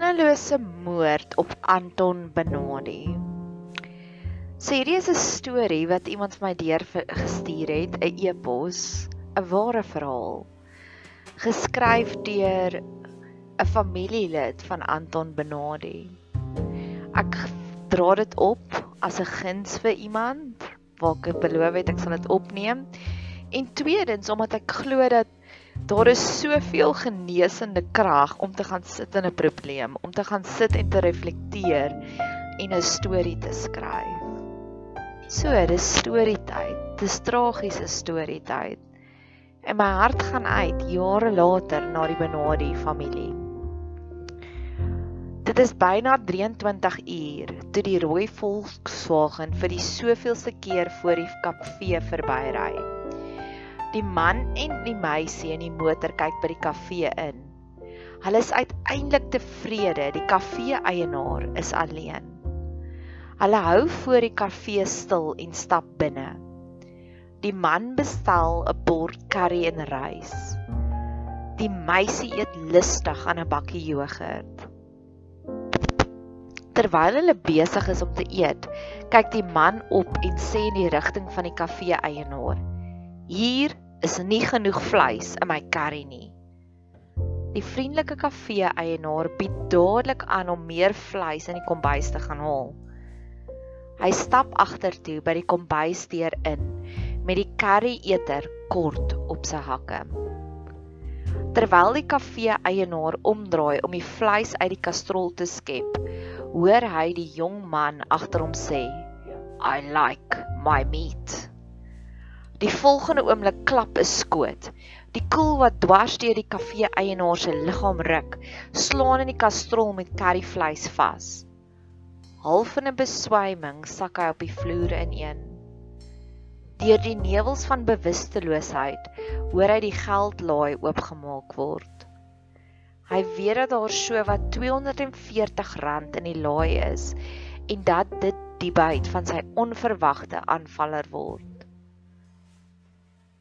sinnelose moord op Anton Benadi. So hierdie is 'n storie wat iemand vir my deur gestuur het, 'n e-pos, 'n ware verhaal. Geskryf deur 'n familielid van Anton Benadi. Ek dra dit op as 'n guns vir iemand, waar ek beloof het ek sal dit opneem. En tweedens omdat ek glo dat daar is soveel genesende krag om te gaan sit in 'n probleem, om te gaan sit en te reflekteer en 'n storie te skryf. So, dis storietyd. Dis tragiese storietyd. En my hart gaan uit jare later na die Benadi familie. Dit is byna 23 uur toe die rooi Volkswagen vir die soveelste keer voor die kafee verbyry. Die man en die meisie in die motor kyk by die kafee in. Hulle is uiteindelik tevrede, die kafee eienaar is alleen. Hulle hou voor die kafee stil en stap binne. Die man bestel 'n bord curry en rys. Die meisie eet lustig aan 'n bakkie jogurt. Terwyl hulle besig is om te eet, kyk die man op en sê in die rigting van die kafee eienaar: "Hier is nie genoeg vleis in my curry nie." Die vriendelike kafee eienaar bied dadelik aan om meer vleis in die kombuis te gaan haal. Hy stap agtertoe by die kombuisdeur in met die curry eter kort op sy hakke. Terwyl die kafee eienaar omdraai om die vleis uit die kastrol te skep, hoor hy die jong man agter hom sê: "I like my meat." Die volgende oomblik klap 'n skoot. Die koel wat dwars deur die kafee eienaar se liggaam ruk, slaan in die kastrol met curryvleis vas. Half in 'n beswyming sak hy op die vloer ineen. Deur die nevels van bewusteloosheid hoor hy die geldlaai oopgemaak word. Hy weet dat daar so wat R240 in die laai is en dat dit die byt van sy onverwagte aanvaller word.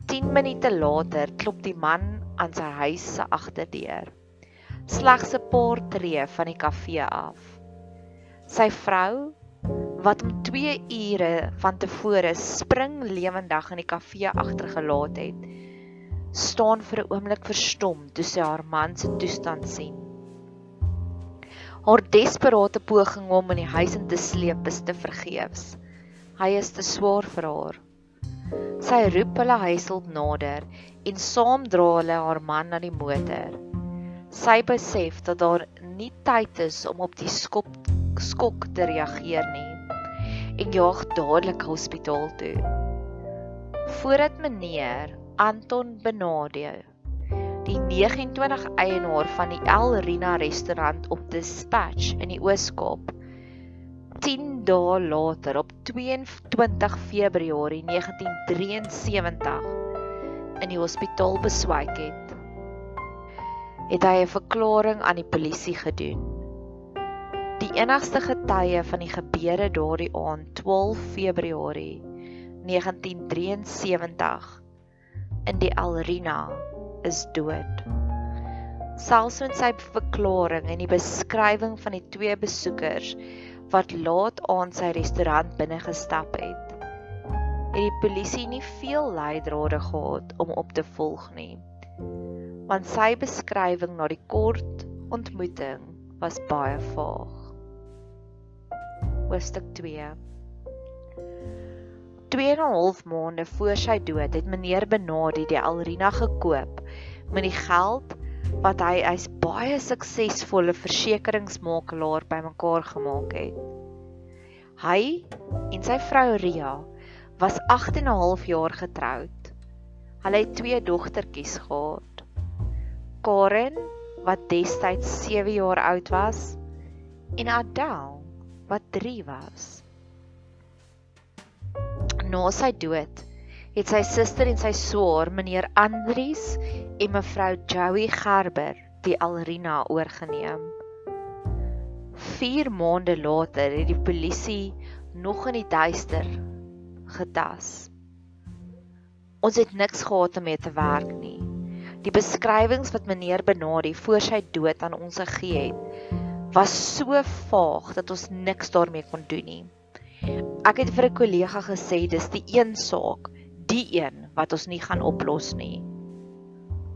10 minute later klop die man aan sy huis se agterdeur. Slegs 'n paar tree van die kafee af. Sy vrou wat om 2 ure van tevore spring lewendig in die kafee agtergelaat het, staan vir 'n oomblik verstom toe sy haar man se toestand sien. Haar desperate poging om in die huis in te sleep is te vergeefs. Hy is te swaar vir haar. Sy roep hulle huishulp nader en saam dra hulle haar man na die motor. Sy besef dat daar nie tyd is om op die skop skok te reageer nie en jaag dadelik hospitaal toe. Voordat meneer Anton Benade, die 29 eienaar van die El Rina restaurant op Dispatch in die Oos-Kaap, 10 dae later op 22 Februarie 1973 in die hospitaal beswyk het, het hy 'n verklaring aan die polisie gedoen. Die enigste getuie van die gebeure daardie aand, 12 Februarie 1973 in die Alrina is dood. Selfs met sy verklaring en die beskrywing van die twee besoekers wat laat aan sy restaurant binne gestap het, het die polisie nie veel leidrade gehad om op te volg nie. Want sy beskrywing na die kort ontmoeting was baie vaag. Hoofstuk 2 2 en 'n half maande voor sy dood het meneer Benadi die Alrina gekoop met die geld wat hy as baie suksesvolle versekeringsmakelaar bymekaar gemaak het. Hy en sy vrou Ria was 8 en 'n half jaar getroud. Hulle het twee dogtertjies gehad. Karen wat destyds 7 jaar oud was en Adele wat 3 was. Na sy dood het sy suster en sy swaar, meneer Andries en mevrou Joey Gerber, die Alrina oorgeneem. 4 maande later het die polisie nog in die duister getas. Ons het niks gehad om mee te werk nie. Die beskrywings wat meneer Benadi voor sy dood aan ons gegee het, was so vaag dat ons niks daarmee kon doen nie. Ek het vir 'n kollega gesê dis die een saak, die een wat ons nie gaan oplos nie.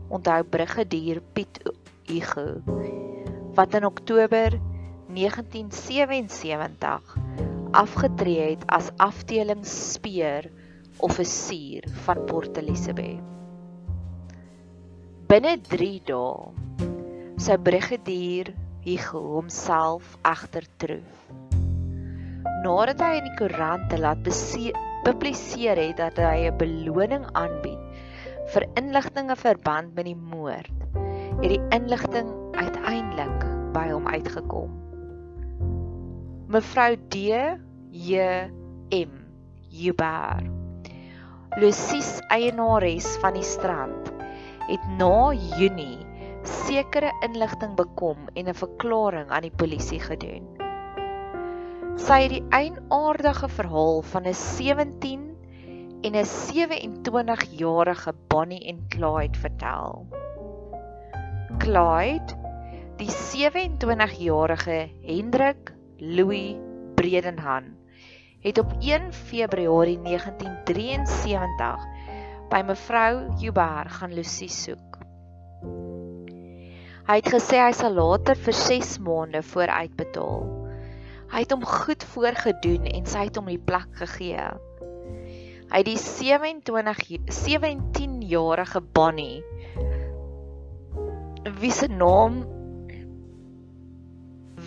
Onthou brigadier Piet Hugo wat in Oktober 1977 afgetree het as afdelingsspeer offisier van Port Elizabeth. Binne 3 dae sou brigadier Hugo homself egter troof. Nadat hy in die koerante laat publiseer het dat hy 'n beloning aanbied vir inligtinge verband met die moord, het die inligting uiteindelik by hom uitgekom. Mevrou D J M Jubaar Lucies eienares van die strand het na Junie sekere inligting bekom en 'n verklaring aan die polisie gedoen. Sy het die eienaardige verhaal van 'n 17 en 'n 27-jarige Bonnie en Clyde vertel. Clyde, die 27-jarige Hendrik Louis Bredenhan het op 1 Februarie 1973 by mevrou Huber gaan Lucy soek. Hy het gesê hy sal later vir 6 maande vooruitbetaal. Hy het hom goed voorgedoen en sy het hom die plek gegee. Het die 27 17-jarige Bonnie wie se naam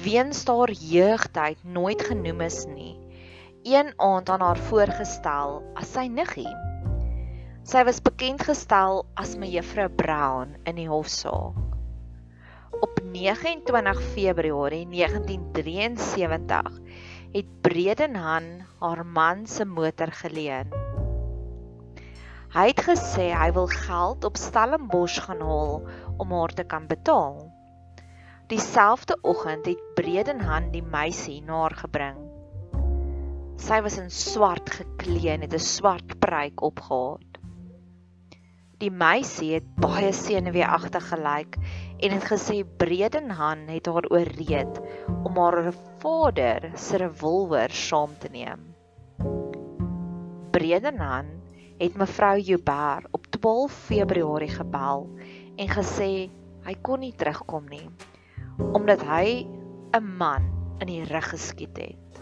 weens haar jeugtyd nooit genoem is nie een aand aan haar voorgestel as sy niggie. Sy was bekend gestel as mevrou Brown in die hofsaak. Op 29 Februarie 1973 het Bredenhan haar man se motor geleen. Hy het gesê hy wil geld op Stellenbosch gaan haal om haar te kan betaal. Dieselfde oggend het Bredenhan die meisie na haar gebring. Sy was in swart geklee en het 'n swart pruik opgehad. Die meisie het baie senuweeagtig gelyk en het gesê Bredenhan het haar ooreed om haar vader se revolver saam te neem. Bredenhan het mevrou Joubert op 12 Februarie gebel en gesê hy kon nie terugkom nie omdat hy 'n man in die rug geskiet het.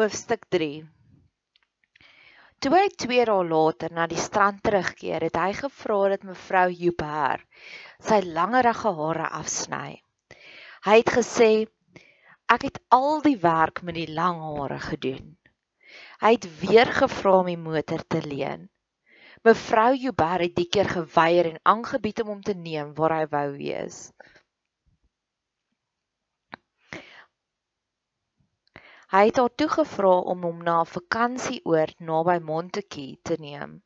Hoofstuk 3 Toe hy 2 dae later na die strand terugkeer, het hy gevra dat mevrou Huber sy langerige hare afsny. Hy het gesê ek het al die werk met die lang hare gedoen. Hy het weer gevra om die motor te leen. Mevrou Huber het die keer geweier en aangebied om hom te neem waar hy wou wees. Hy het haar toegevra om hom na 'n vakansieoord naby Montetjie te neem.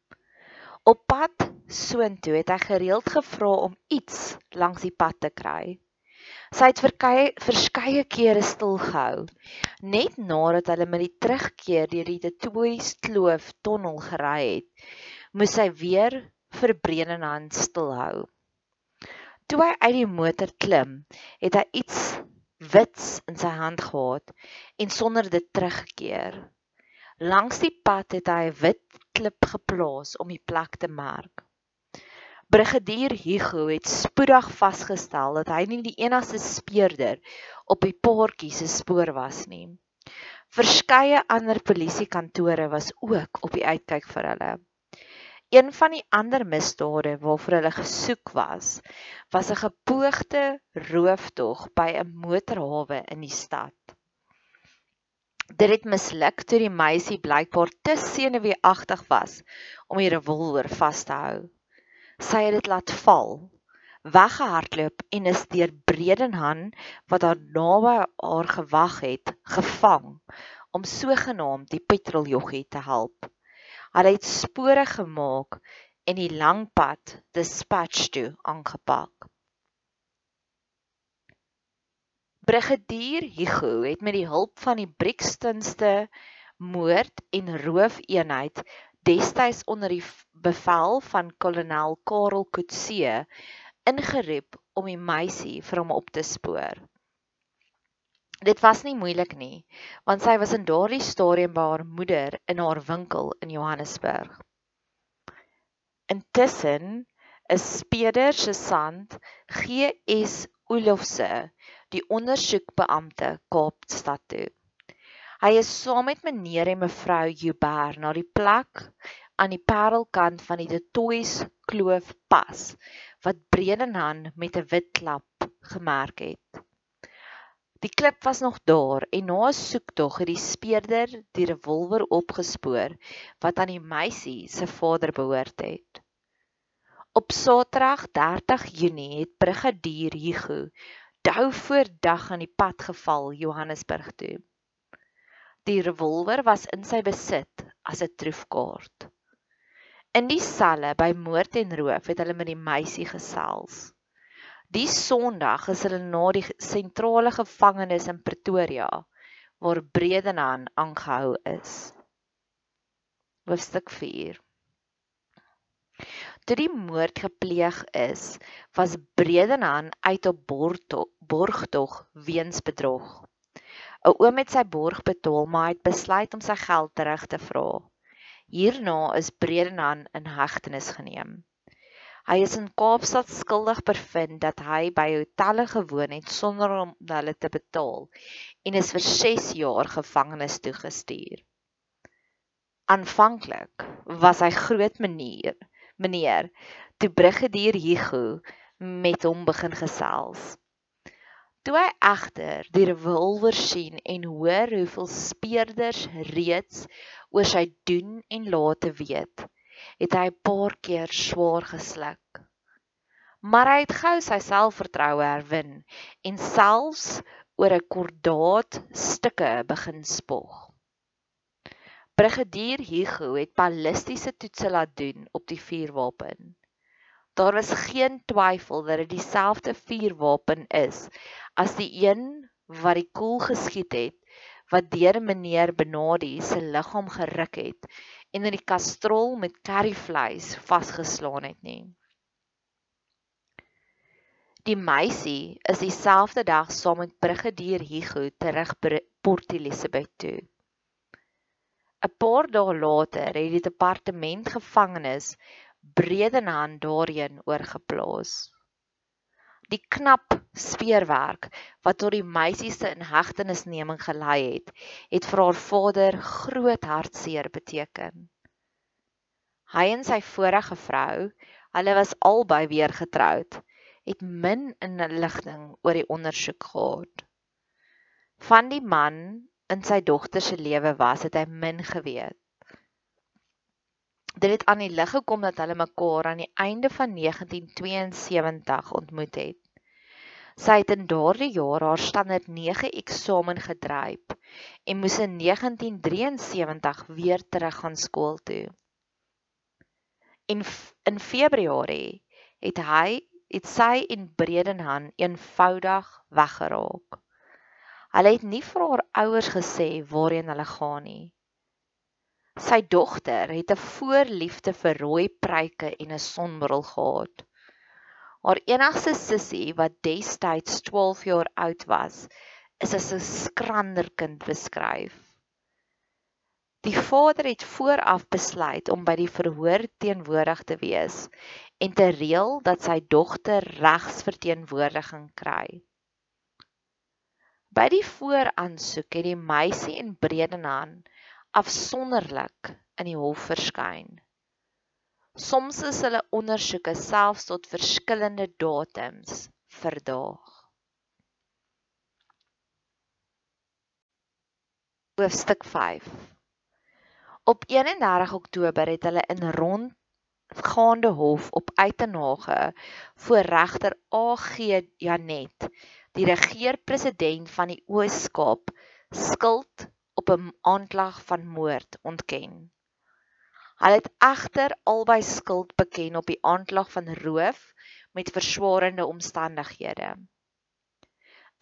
Op pad soontoe het hy gereeld gevra om iets langs die pad te kry. Sy het verskeie kere stilgehou. Net nadat hulle met die terugkeer deur die Tetoys Kloof tonnel gery het, moes hy weer vir Bredenhand stilhou. Toe hy uit die motor klim, het hy iets wits in sy hand gehad en sonder dit teruggekeer. Langs die pad het hy 'n wit klip geplaas om die plek te merk. Brigadier Hugo het spoedig vasgestel dat hy nie die enigste speurder op die paartjie se spoor was nie. Verskeie ander polisiekantore was ook op die uitkyk vir hulle. Een van die ander misdade waarvoor hulle gesoek was, was 'n gepoogde rooftog by 'n motorhawe in die stad. Dit het misluk toe die meisie blykbaar te senuweeagtig was om die revolver vas te hou. Sy het dit laat val, weggehardloop en is deur Bredenhan wat haar naby haar gewag het, gevang om sogenaamd die petroljoggie te help. Hulle het spore gemaak en die lang pad dispatch toe aangepak. Brigadier Hugo het met die hulp van die Brixtonste moord en roofeenheid destyds onder die bevel van kolonel Karel Coetzee ingeroep om die meisie vir hom op te spoor. Dit was nie moeilik nie, want sy was in daardie stadium by haar moeder in haar winkel in Johannesburg. Intussen is Speder se sant GS Olofse die ondersoekbeampte Kaapstad toe. Hy is saam met meneer en mevrou Joubert na die plek aan die Parelkant van die Toys Kloof pas wat Bredenhan met 'n wit klap gemerk het. Die klip was nog daar en na 'n soektog het die speurder die revolver opgespoor wat aan die meisie se vader behoort het. Op Saterdag 30 Junie het brigadier Hugo dou voor dag aan die pad geval Johannesburg toe. Die revolver was in sy besit as 'n troefkaart. In die selle by moord en roof het hulle met die meisie gesels. Die Sondag is hulle na die sentrale gevangenis in Pretoria waar Bredenhan aangehou is. Hoofstuk 4. Toe die moord gepleeg is, was Bredenhan uit op borgtog weens bedrog. 'n Oom het sy borg betaal, maar hy het besluit om sy geld terug te vra. Hierna is Bredenhan in hegtenis geneem. Hy is in Kaapstad skuldig bevind dat hy by hotelle gewoon het sonder om hulle te betaal en is vir 6 jaar gevangenis toegestuur. Aanvanklik was hy groot meneer, meneer, toe brigadier Hugo met hom begin gesels. Toe hy egter die revolver sien en hoor hoeveel speerders reeds oor sy doen en late weet, het hy 'n paar keer swaar gesluk. Maar hy het gou sy selfvertroue herwin en selfs oor 'n kordaat stukke begin spog. Brigadier Hugo het ballistiese toetse laat doen op die vuurwapen. Daar is geen twyfel dat dit dieselfde vuurwapen is as die een wat die koel geskiet het wat deur meneer Benadi se liggaam geruk het en in die kastrol met curryvleis vasgeslaan het nie. Die meisie is dieselfde dag saam met brigadier Hugo terug by Port Elizabeth toe. 'n Paar dae later het die departement gevangenes Bredenhand daarheen oorgeplaas. Die knap speurwerk wat tot die meisie se inhegtenisneming gelei het, het vir haar vader groot hartseer beteken. Hy en sy vorige vrou, hulle was albei weer getroud, het min inligting oor die ondersoek gehad. Van die man in sy dogter se lewe was, het hy min geweet. Dit het aan die lig gekom dat hulle mekaar aan die einde van 1972 ontmoet het. Sy het in daardie jaar haar standaard 9 eksamen gedryf en moes in 1973 weer terug gaan skool toe. En in Februarie het hy het sy en Bredenhan eenvoudig weggeraak. Hulle het nie vir haar ouers gesê waarheen hulle gaan nie. Sy dogter het 'n voorliefde vir rooi pruike en 'n sonbril gehad. Haar enigste sussie wat destyds 12 jaar oud was, is as 'n skrander kind beskryf. Die vader het vooraf besluit om by die verhoor teenwoordig te wees en te reël dat sy dogter regsverteenwoordiging kry. By die vooraansoek het die meisie in Bredenhand afsonderlik in die hof verskyn. Soms is hulle ondersoeke selfs tot verskillende datums verdaag. Hoofstuk 5. Op 31 Oktober het hulle in rondgaande hof op Uitenhage voor regter AG Janet, die regeer-president van die Oos-Kaap, skuld op 'n aanklag van moord ontken. Hulle het egter albei skuld beken op die aanklag van roof met verswaarende omstandighede.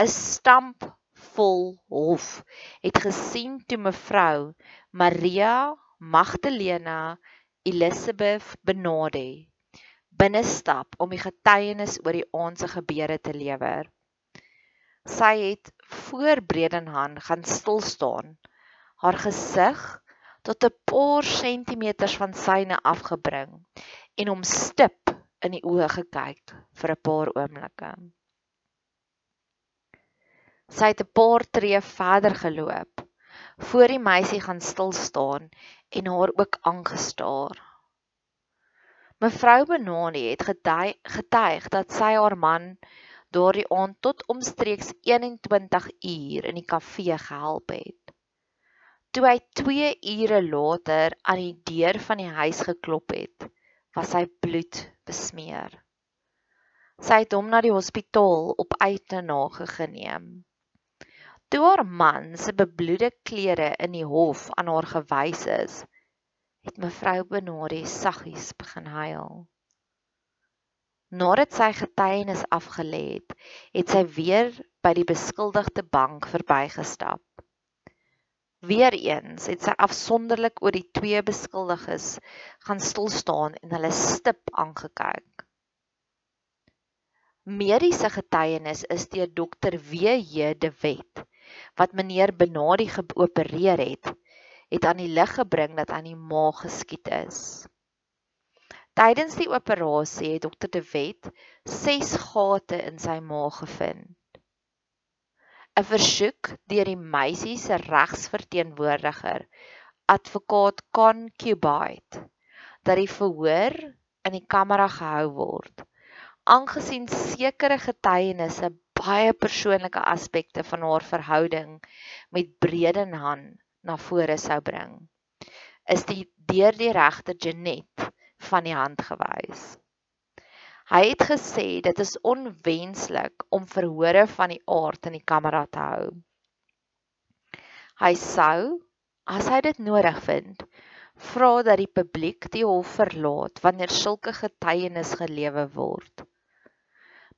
'n Stampvol hof het gesien toe mevrou Maria Magdalena Elizabeth Benade binne stap om die getuienis oor die aand se gebeure te lewer. Sy het voor Bredenhan gaan stil staan. Haar gesig tot 'n paar sentimeters van syne afgebring en hom stip in die oë gekyk vir 'n paar oomblikke. Sy het 'n paar tree verder geloop voor die meisie gaan stil staan en haar ook aangestaar. Mevrou Benoni het getuig dat sy haar man daardie aand tot omstreeks 21 uur in die kafee gehelp het. Toe hy 2 ure later aan die deur van die huis geklop het, was hy bloed besmeer. Sy het hom na die hospitaal op uitnage geneem. Toe haar man se bebloede klere in die hof aan haar gewys is, het mevrou Benari saggies begin huil. Nadat sy getuienis afgelê het, het sy weer by die beskuldigde bank verbygestap. Weereens het sy afsonderlik oor die twee beskuldiges gaan stil staan en hulle stip aangekyk. Mediese getuienis is deur dokter W.J. De Wet wat meneer Benadi geopereer het, het aan die lig gebring dat aan die maag geskiet is. Tydens die operasie het dokter De Wet 6 gate in sy maag gevind. 'n versoek deur die meisie se regsverteenwoordiger, advokaat Con Cubite, dat die verhoor in die kamera gehou word. Aangesien sekere getuienisse baie persoonlike aspekte van haar verhouding met Bredenhan na vore sou bring, is die deur die regter Janet van die hand gewys. Hy het gesê dit is onwenslik om verhore van die aard in die kamera te hou. Hy sou, as hy dit nodig vind, vra dat die publiek die hof verlaat wanneer sulke getuienis gelewe word.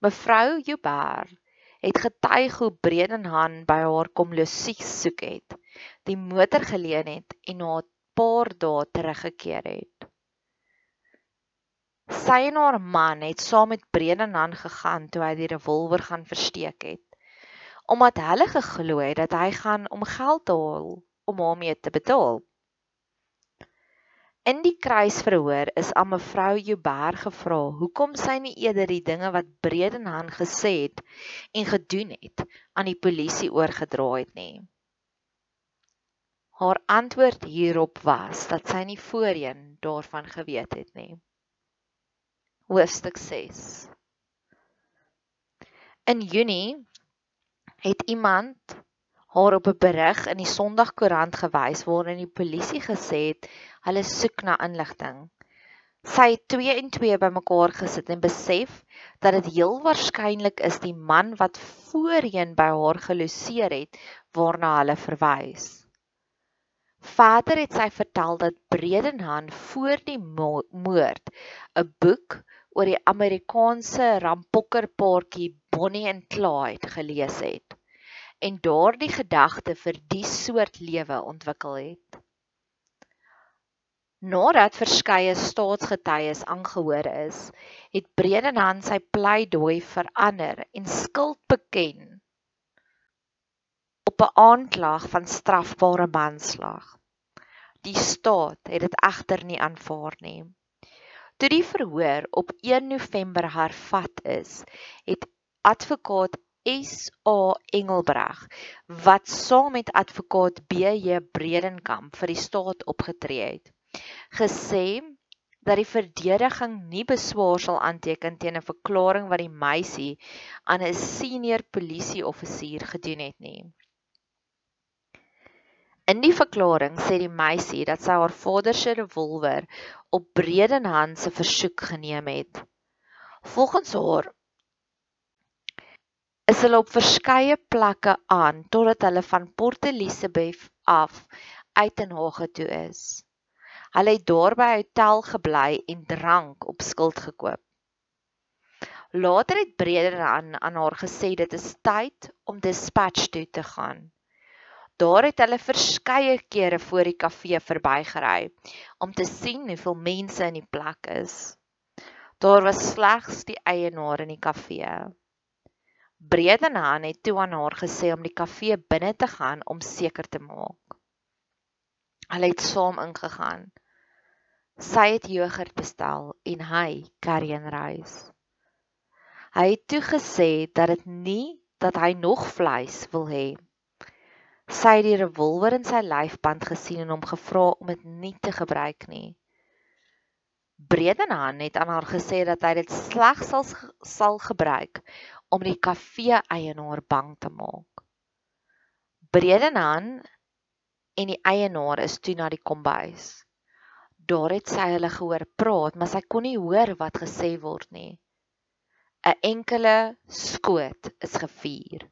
Mevrou Joubert het getuig hoe Bredenhan by haar kom losiek soek het, die motor geleen het en na 'n paar dae teruggekeer het. Sy en haar man het saam met Bredenhan gegaan toe hy die revolver gaan versteek het. Omdat hulle geglo het dat hy gaan om geld te haal om hom mee te betaal. In die kruisverhoor is aan mevrou Joubert gevra hoekom sy nie eerder die dinge wat Bredenhan gesê het en gedoen het aan die polisie oorgedra het nie. Haar antwoord hierop was dat sy nie voorheen daarvan geweet het nie hoofstuk 6. In Junie het iemand haar op 'n berig in die Sondagkoerant gewys waarin die polisie gesê het hulle soek na inligting. Sy het 2 en 2 bymekaar gesit en besef dat dit heel waarskynlik is die man wat voorheen by haar geloseer het waarna hulle verwys. Verder het sy vertel dat Bredenhan voor die moord 'n boek oor die Amerikaanse rampokkerpaartjie Bonnie en Clyde gelees het en daardie gedagte vir die soort lewe ontwikkel het. Nadat verskeie staatsgetuies aangehoor is, het Bredenhan sy pleidooi verander en skuld beken op 'n aanklag van strafbare manslag. Die staat het dit egter nie aanvaar nie. Toe die verhoor op 1 November hervat is, het advokaat S.A. Engelbreg wat saam met advokaat B.J. Bredenkamp vir die staat opgetree het, gesê dat die verdediging nie beswaar sal aanteken teen 'n verklaring wat die meisie aan 'n senior polisieoffisier gedoen het nie. In die verklaring sê die meisie dat sy haar vader se revolver op Bredenhan se versoek geneem het. Volgens haar is hulle op verskeie plekke aan totdat hulle van Port Elizabeth af uit in Hage toe is. Hulle het daar by 'n hotel gebly en drank op skuld gekoop. Later het Bredenhan aan haar gesê dit is tyd om dispatch toe te gaan. Daar het hulle verskeie kere voor die kafee verbygery om te sien hoeveel mense in die plek is. Daar was slegs die eienaar in die kafee. Bredenaan het toe aan haar gesê om die kafee binne te gaan om seker te maak. Hulle het saam ingegaan. Sy het jogurt bestel en hy curry en rys. Hy het toe gesê dat dit nie dat hy nog vleis wil hê Sy het die revolver in sy lyfband gesien en hom gevra om dit nie te gebruik nie. Bredenhan het aan haar gesê dat hy dit slegs sal sal gebruik om die kafee eienaar bang te maak. Bredenhan en die eienaar is toe na die kombuis. Daar het sy hulle gehoor praat, maar sy kon nie hoor wat gesê word nie. 'n Enkele skoot is gevuur.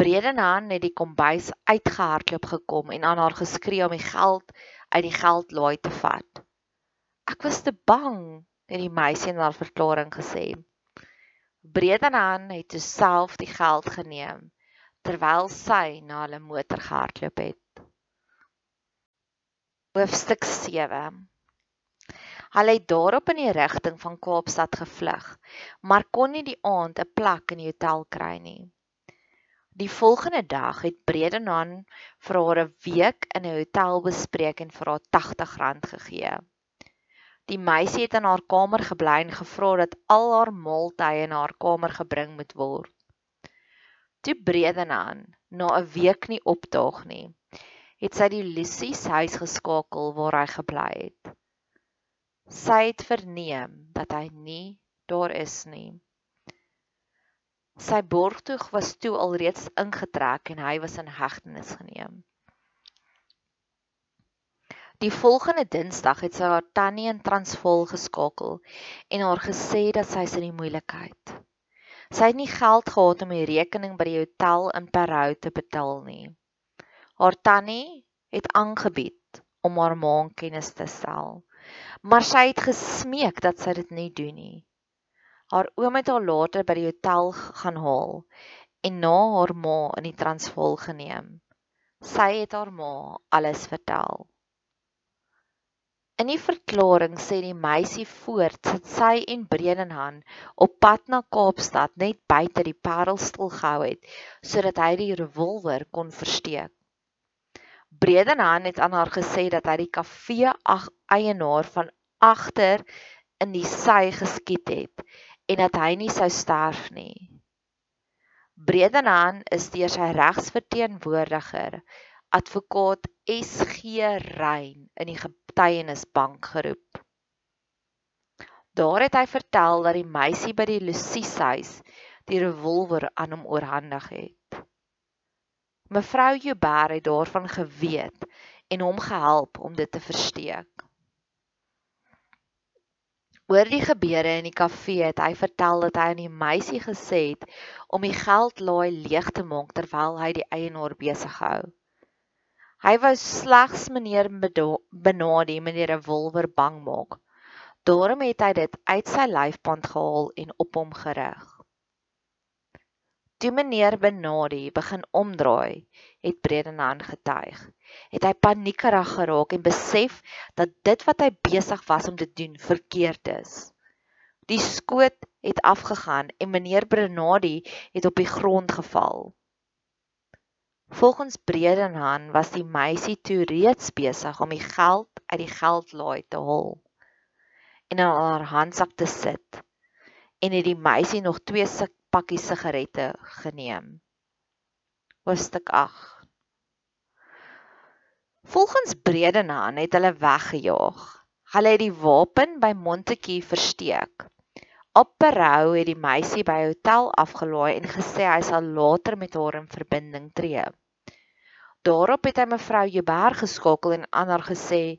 Bredenhan het die kombuis uitgehardloop gekom en aan haar geskree om die geld uit die geldlaai te vat. Ek was te bang, het die meisie in haar verklaring gesê. Bredenhan het self die geld geneem terwyl sy na hulle motor gehardloop het. Hoofstuk 7 Hulle het daarop in die rigting van Kaapstad gevlug, maar kon nie die aand 'n plek in die hotel kry nie. Die volgende dag het Bredenhan vir haar 'n week in 'n hotel bespreek en vir haar R80 gegee. Die meisie het in haar kamer gebly en gevra dat al haar maaltye in haar kamer gebring moet word. Toe Bredenhan na 'n week nie opdaag nie, het sy die Lucy se huis geskakel waar hy gebly het. Sy het verneem dat hy nie daar is nie. Sy borgtoeg was toe alreeds ingetrek en hy was in hegtenis geneem. Die volgende Dinsdag het sy haar tannie in Transvaal geskakel en haar gesê dat sy in die moeilikheid. Sy het nie geld gehad om die rekening by die hotel in Parow te betaal nie. Haar tannie het aangebied om haar ma kennis te stel, maar sy het gesmeek dat sy dit nie doen nie. Haar oom het haar later by die hotel gaan haal en na haar ma in die Transvaal geneem. Sy het haar ma alles vertel. In die verklaring sê die meisie voort dat sy en Bredenhan op pad na Kaapstad net buite die Parelstil gehou het sodat hy die revolver kon versteek. Bredenhan het aan haar gesê dat hy die kafee eienaar van agter in die sy geskiet het en dat hy nie sou sterf nie. Bredenhan is deur sy regsverteenwoordiger, advokaat SG Rein in die getuienisbank geroep. Daar het hy vertel dat die meisie by die Lucies huis die revolver aan hom oorhandig het. Mevrou Joubert het daarvan geweet en hom gehelp om dit te versteek. Oor die gebeure in die kafee het hy vertel dat hy aan die meisie gesê het om die geldlaai leeg te maak terwyl hy die eienaar besig hou. Hy wou slegs meneer Benadi met die revolver bang maak. Daarom het hy dit uit sy lyfband gehaal en op hom gerig. Toe meneer Benadi begin omdraai, het Bredenhand getuig het hy paniekerig geraak en besef dat dit wat hy besig was om te doen verkeerd is. Die skoot het afgegaan en meneer Brenadi het op die grond geval. Volgens Bredenhan was die meisie toe reeds besig om die geld uit die geldlaai te haal en in haar handsak te sit en het die meisie nog twee pakkies sigarette geneem. Hoofstuk 8 Volgens Bredenhan het hulle weggejaag. Hulle het die wapen by Montetjie versteek. Op Parow het die meisie by hotel afgelaai en gesê hy sal later met haar in verbinding tree. Daarop het hy mevrou Joubert geskakel en aan haar gesê: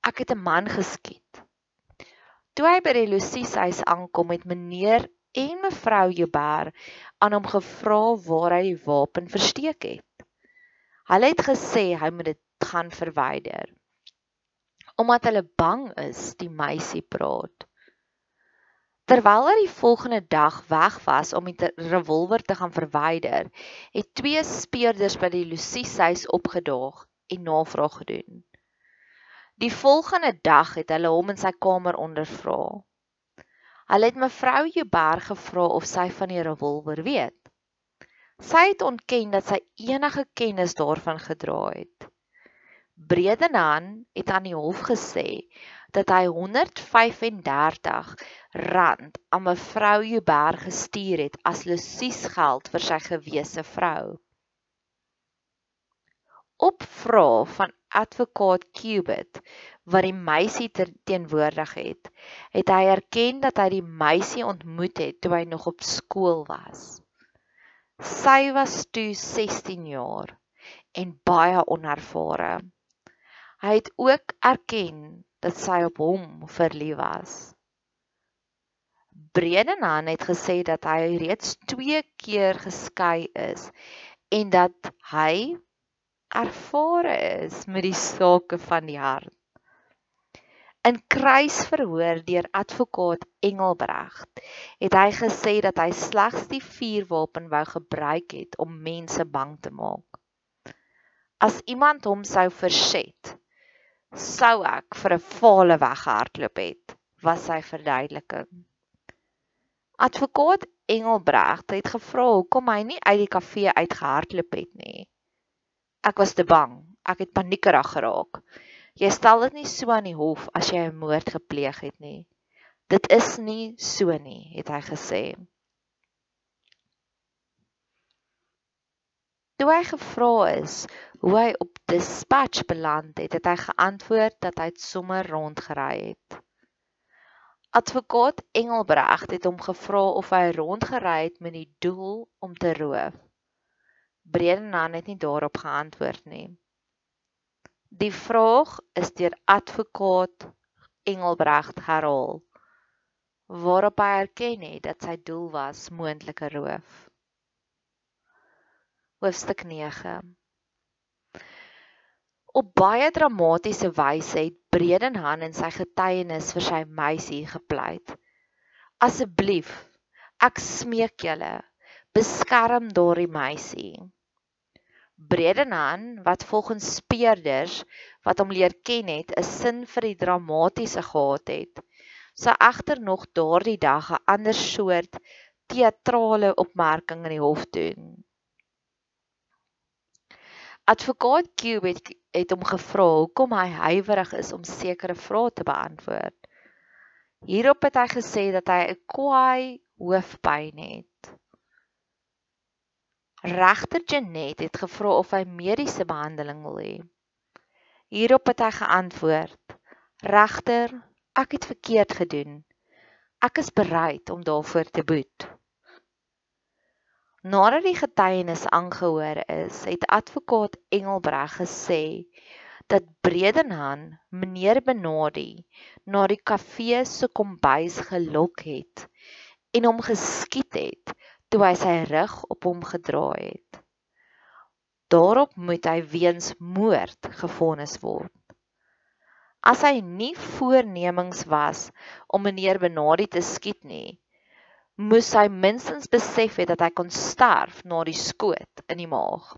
"Ek het 'n man geskiet." Toe hy by die Lucies huis aankom, het meneer en mevrou Joubert aan hom gevra waar hy die wapen versteek het. Hulle het gesê hy moet dit gaan Terwyl hy die volgende dag weg was om die revolver te gaan verwyder, het twee speurders by die Lucie huis opgedaag en navraag gedoen. Die volgende dag het hulle hom in sy kamer ondervra. Hulle het mevrou Joubert gevra of sy van die revolver weet. Sy het ontken dat sy enige kennis daarvan gedra het. Bredenhand het aan die hof gesê dat hy 135 rand aan mevrou Joubert gestuur het as Lucies geld vir sy gewese vrou. Op vrae van advokaat Cubit wat die meisie teenwoordig het, het hy erken dat hy die meisie ontmoet het toe hy nog op skool was. Sy was toe 16 jaar en baie onervare. Hy het ook erken dat sy op hom verlief was. Bredenhand het gesê dat hy reeds 2 keer geskei is en dat hy ervare is met die sake van die hart. In kruisverhoor deur advokaat Engelbregt het hy gesê dat hy slegs die vuurwapen wou gebruik het om mense bang te maak. As iemand hom sou verset, sou ek vir 'n vale weggehardloop het, was sy verduideliking. Advokaat Engelbregt het gevra hoekom hy nie uit die kafee uitgehardloop het nie. Ek was te bang. Ek het paniekerig geraak. Jy stel dit nie so aan die hof as jy 'n moord gepleeg het nie. Dit is nie so nie, het hy gesê. Toe hy gevra is hoe hy op dispatch beland het, het hy geantwoord dat hy sommer rondgery het. Advokaat Engelbregt het hom gevra of hy rondgery het met die doel om te roof. Bredenhand het nie daarop geantwoord nie. Die vraag is deur advokaat Engelbregt herhaal waarop hy erken het dat sy doel was moontlike roof. Hoofstuk 9 Op baie dramatiese wyse het Bredenhand in sy getuienis vir sy meisie gepleit. Asseblief, ek smeek julle, beskerm daardie meisie. Bredenhand, wat volgens speerders wat hom leer ken het, 'n sin vir die dramatiese gehad het, sou egter nog daardie dag 'n ander soort teatrale opmerking in die hof doen. Advokaat Cube het, het hom gevra hoekom hy huiwerig is om sekere vrae te beantwoord. Hierop het hy gesê dat hy 'n kwaai hoofpyn het. Regter Janet het gevra of hy mediese behandeling wil hê. Hierop het hy geantwoord: "Regter, ek het verkeerd gedoen. Ek is bereid om daarvoor te boet." Nadat die getuienis aangehoor is, het advokaat Engelbreg gesê dat Bredenhand meneer Benadi na die kafee se kombuis gelok het en hom geskiet het toe hy sy rug op hom gedraai het. Daarop moet hy weens moord gefonnis word. As hy nie voornemings was om meneer Benadi te skiet nie, moes hy minstens besef het dat hy kon sterf na die skoot in die maag.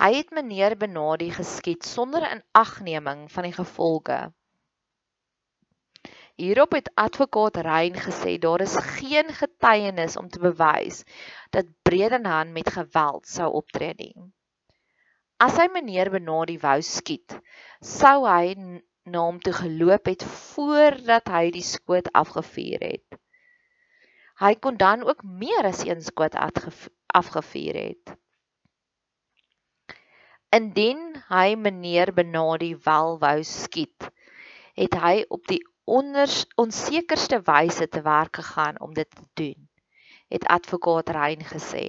Hy het meneer Benadi geskiet sonder inagneming van die gevolge. Hierop het advokaat Rein gesê daar is geen getuienis om te bewys dat Bredenhand met geweld sou optree nie. As hy meneer Benadi wou skiet, sou hy na hom toe geloop het voordat hy die skoot afgevuur het. Hy kon dan ook meer as een skoot afgevuur het. Indien hy meneer Benadi wel wou skiet, het hy op die onders, onsekerste wyse te werk gegaan om dit te doen, het advokaat Rein gesê.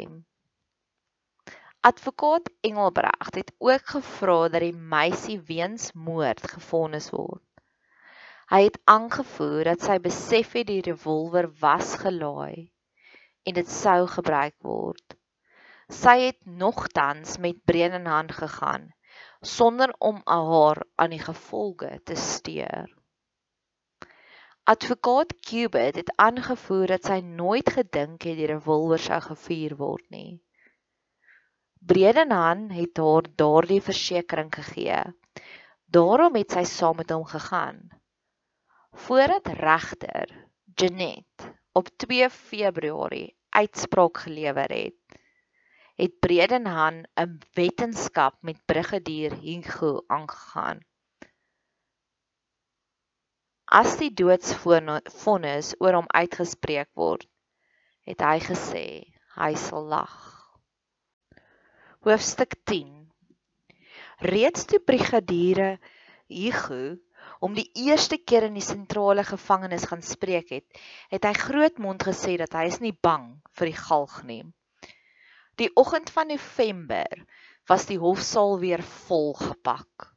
Advokaat Engelbregt het ook gevra dat die meisie weens moord gefonnis word. Hy het aangevoer dat sy besef het die revolver was gelaai en dit sou gebruik word. Sy het nogtans met Bredenhand gegaan sonder om haar aan die gevolge te steur. Advokaat Cubit het aangevoer dat sy nooit gedink het die revolver sou gevuur word nie. Bredenhan het haar daardie versekering gegee. Daarom het sy saam met hom gegaan. Voordat regter Janet op 2 Februarie uitspraak gelewer het, het Bredenhan 'n wetenskap met brigadier Hugo aangegaan. As die doodsvonnis oor hom uitgespreek word, het hy gesê hy sal lag. Hoofstuk 10. Reeds toe brigadiere Hugo om die eerste keer in die sentrale gevangenis gaan spreek het, het hy grootmond gesê dat hy is nie bang vir die galg nie. Die oggend van November was die hofsaal weer vol gepak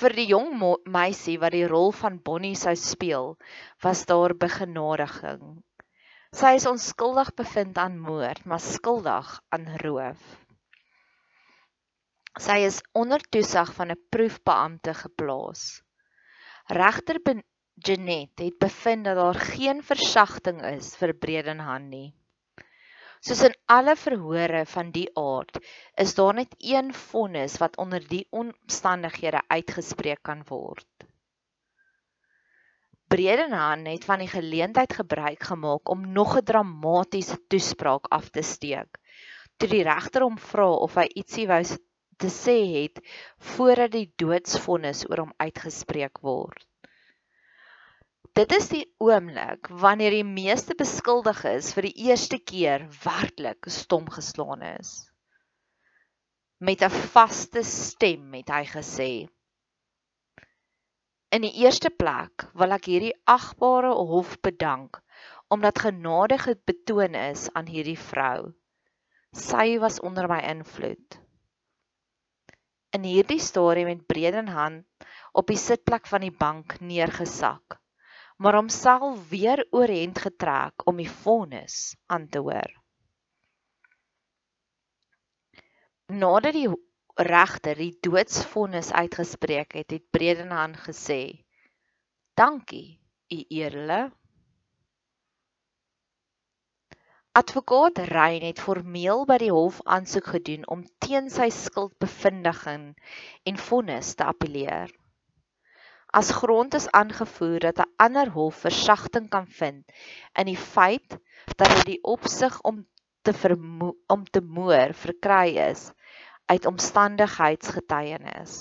vir die jong meisie wat die rol van Bonnie sou speel, was daar begenadiging. Sy is onskuldig bevind aan moord, maar skuldig aan roof. Sy is onder toesig van 'n proefbeampte geplaas. Regter Janet het bevind dat daar geen versagting is vir Bredenhand nie. Soos in alle verhore van die aard, is daar net een vonnis wat onder die omstandighede uitgespreek kan word. Bredenhan het van die geleentheid gebruik gemaak om nog 'n dramatiese toespraak af te steek. Toe die regter hom vra of hy ietsie wou te sê het voordat die doodsvonnis oor hom uitgespreek word. Dit is die oomblik wanneer die meeste beskuldiges vir die eerste keer werklik stom geslaan is. Met 'n vaste stem het hy gesê: In die eerste plek wil ek hierdie agbare hof bedank omdat genade betoon is aan hierdie vrou. Sy was onder my invloed. In hierdie stadium het Bredenhand op die sitplek van die bank neergesak maar homself weer oorent getrek om die vonnis aan te hoor. Nadat die regter die doodsvonnis uitgespreek het, het Bredenhan gesê: "Dankie, u edele." Advokaat Rein het formeel by die hof aansoek gedoen om teen sy skuldbevindiging en vonnis te appeleer. As grond is aangevoer dat 'n ander hof versagting kan vind in die feit dat dit die opsig om te om te moer verkry is uit omstandigheidsgetuienis.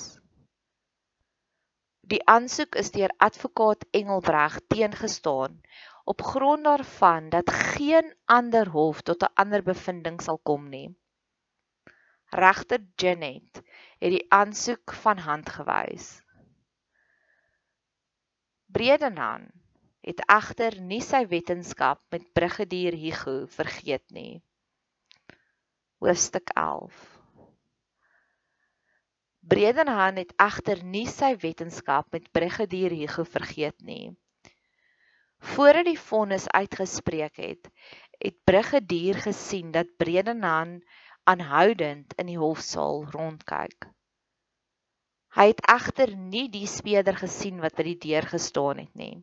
Die aansoek is deur advokaat Engelbreg teengestaan op grond daarvan dat geen ander hof tot 'n ander bevinding sal kom nie. Regter Janet het die aansoek van hand gewys. Bredenhan het egter nie sy wetenskap met brigadier Hugo vergeet nie. Hoofstuk 11. Bredenhan het egter nie sy wetenskap met brigadier Hugo vergeet nie. Voordat die vonnis uitgespreek het, het brigadier gesien dat Bredenhan aanhoudend in die hofsaal rondkyk. Hy het egter nie die speeder gesien wat by die deur gestaan het nie.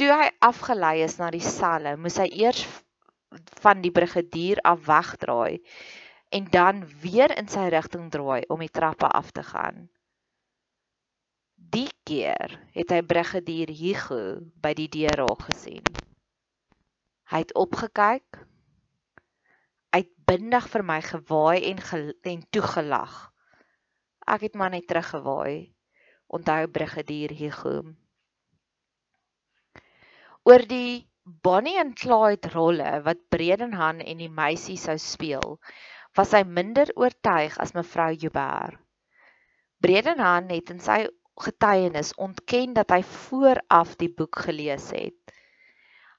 Toe hy afgelei is na die selle, moes hy eers van die brigadier af wegdraai en dan weer in sy rigting draai om die trappe af te gaan. Die keer het hy brigadier Hugo by die deur raak gesien. Hy het opgekyk, uitbindig vir my gewaai en, en toegelag. Ek het maar net teruggewaai. Onthou brigadier Hugo. Oor die Bonnie en Clyde rolle wat Bredenhan en die meisie sou speel, was hy minder oortuig as mevrou Joubert. Bredenhan het in sy getuienis ontken dat hy vooraf die boek gelees het.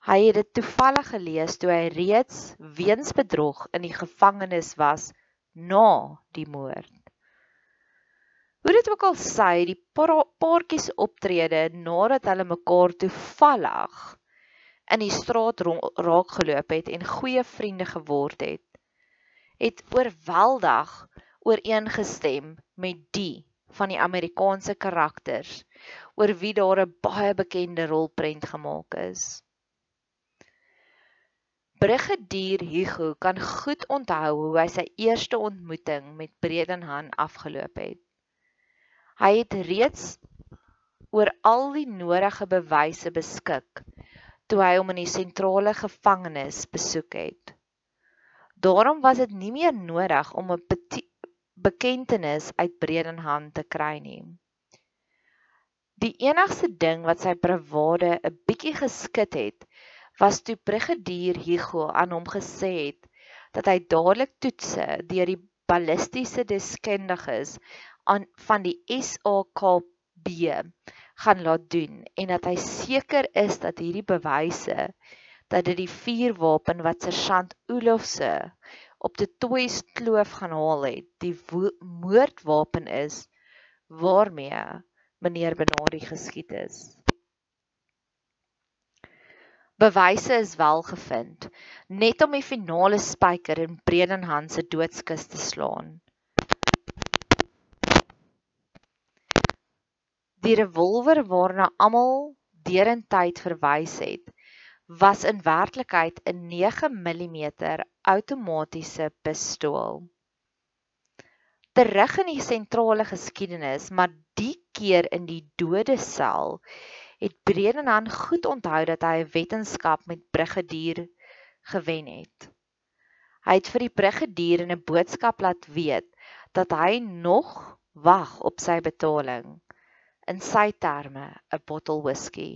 Hy het dit toevallig gelees toe hy reeds weens bedrog in die gevangenis was na die moord. Hoe dit ook al sy, die paartjies optrede nadat hulle mekaar toevallig in die straat raak geloop het en goeie vriende geword het, het oorweldig ooreengestem met die van die Amerikaanse karakters oor wie daar 'n baie bekende rolprent gemaak is. Brigadier Hugo kan goed onthou hoe hy sy eerste ontmoeting met Bredenhan afgeloop het. Hy het reeds oor al die nodige bewyse beskik toe hy hom in die sentrale gevangenis besoek het. Daarom was dit nie meer nodig om 'n bekentenis uit Bredenhand te kry nie. Die enigste ding wat sy bravade 'n bietjie geskit het, was toe brigadier Hugo aan hom gesê het dat hy dadelik toetse deur die ballistiese deskundiges aan van die SAKB gaan laat doen en dat hy seker is dat hierdie bewyse dat dit die vuurwapen wat sergeant Olofse op die Toys kloof gaan haal het, die moordwapen is waarmee meneer Benardi geskiet is. Bewyse is wel gevind, net om die finale spyker in Bredenhan se doodskus te slaan. Die revolver waarna almal derentyd verwys het, was in werklikheid 'n 9 mm outomatiese pistool. Terug in die sentrale geskiedenis, maar die keer in die dodesel, het Bredenhan goed onthou dat hy 'n wetenskap met brigadier gewen het. Hy het vir die brigadier in 'n boodskap laat weet dat hy nog wag op sy betaling. In sy terme, 'n bottel whisky.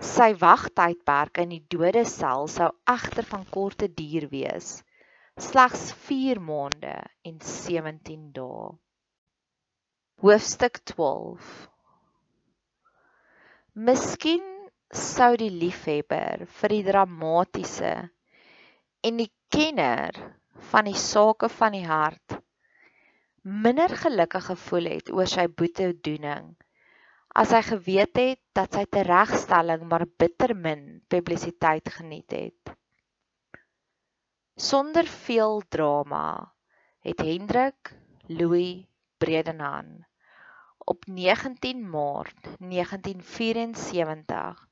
Sy wagtydperk in die dodesel sou egter van korte duur wees, slegs 4 maande en 17 dae. Hoofstuk 12 Miskien sou die liefhebber vir die dramatiese en die kenner van die sake van die hart minder gelukkig gevoel het oor sy boetedoening as hy geweet het dat sy teregstelling maar bitter min publisiteit geniet het. Sonder veel drama het Hendrik Louis Bredenhan op 19 Maart 1974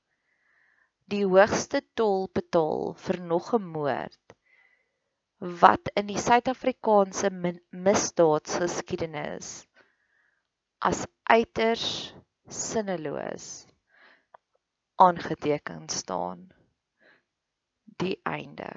die hoogste tol betaal vir nog 'n moord wat in die Suid-Afrikaanse misdaadgeskiedenis as uiters sinneloos aangeteken staan. Die einde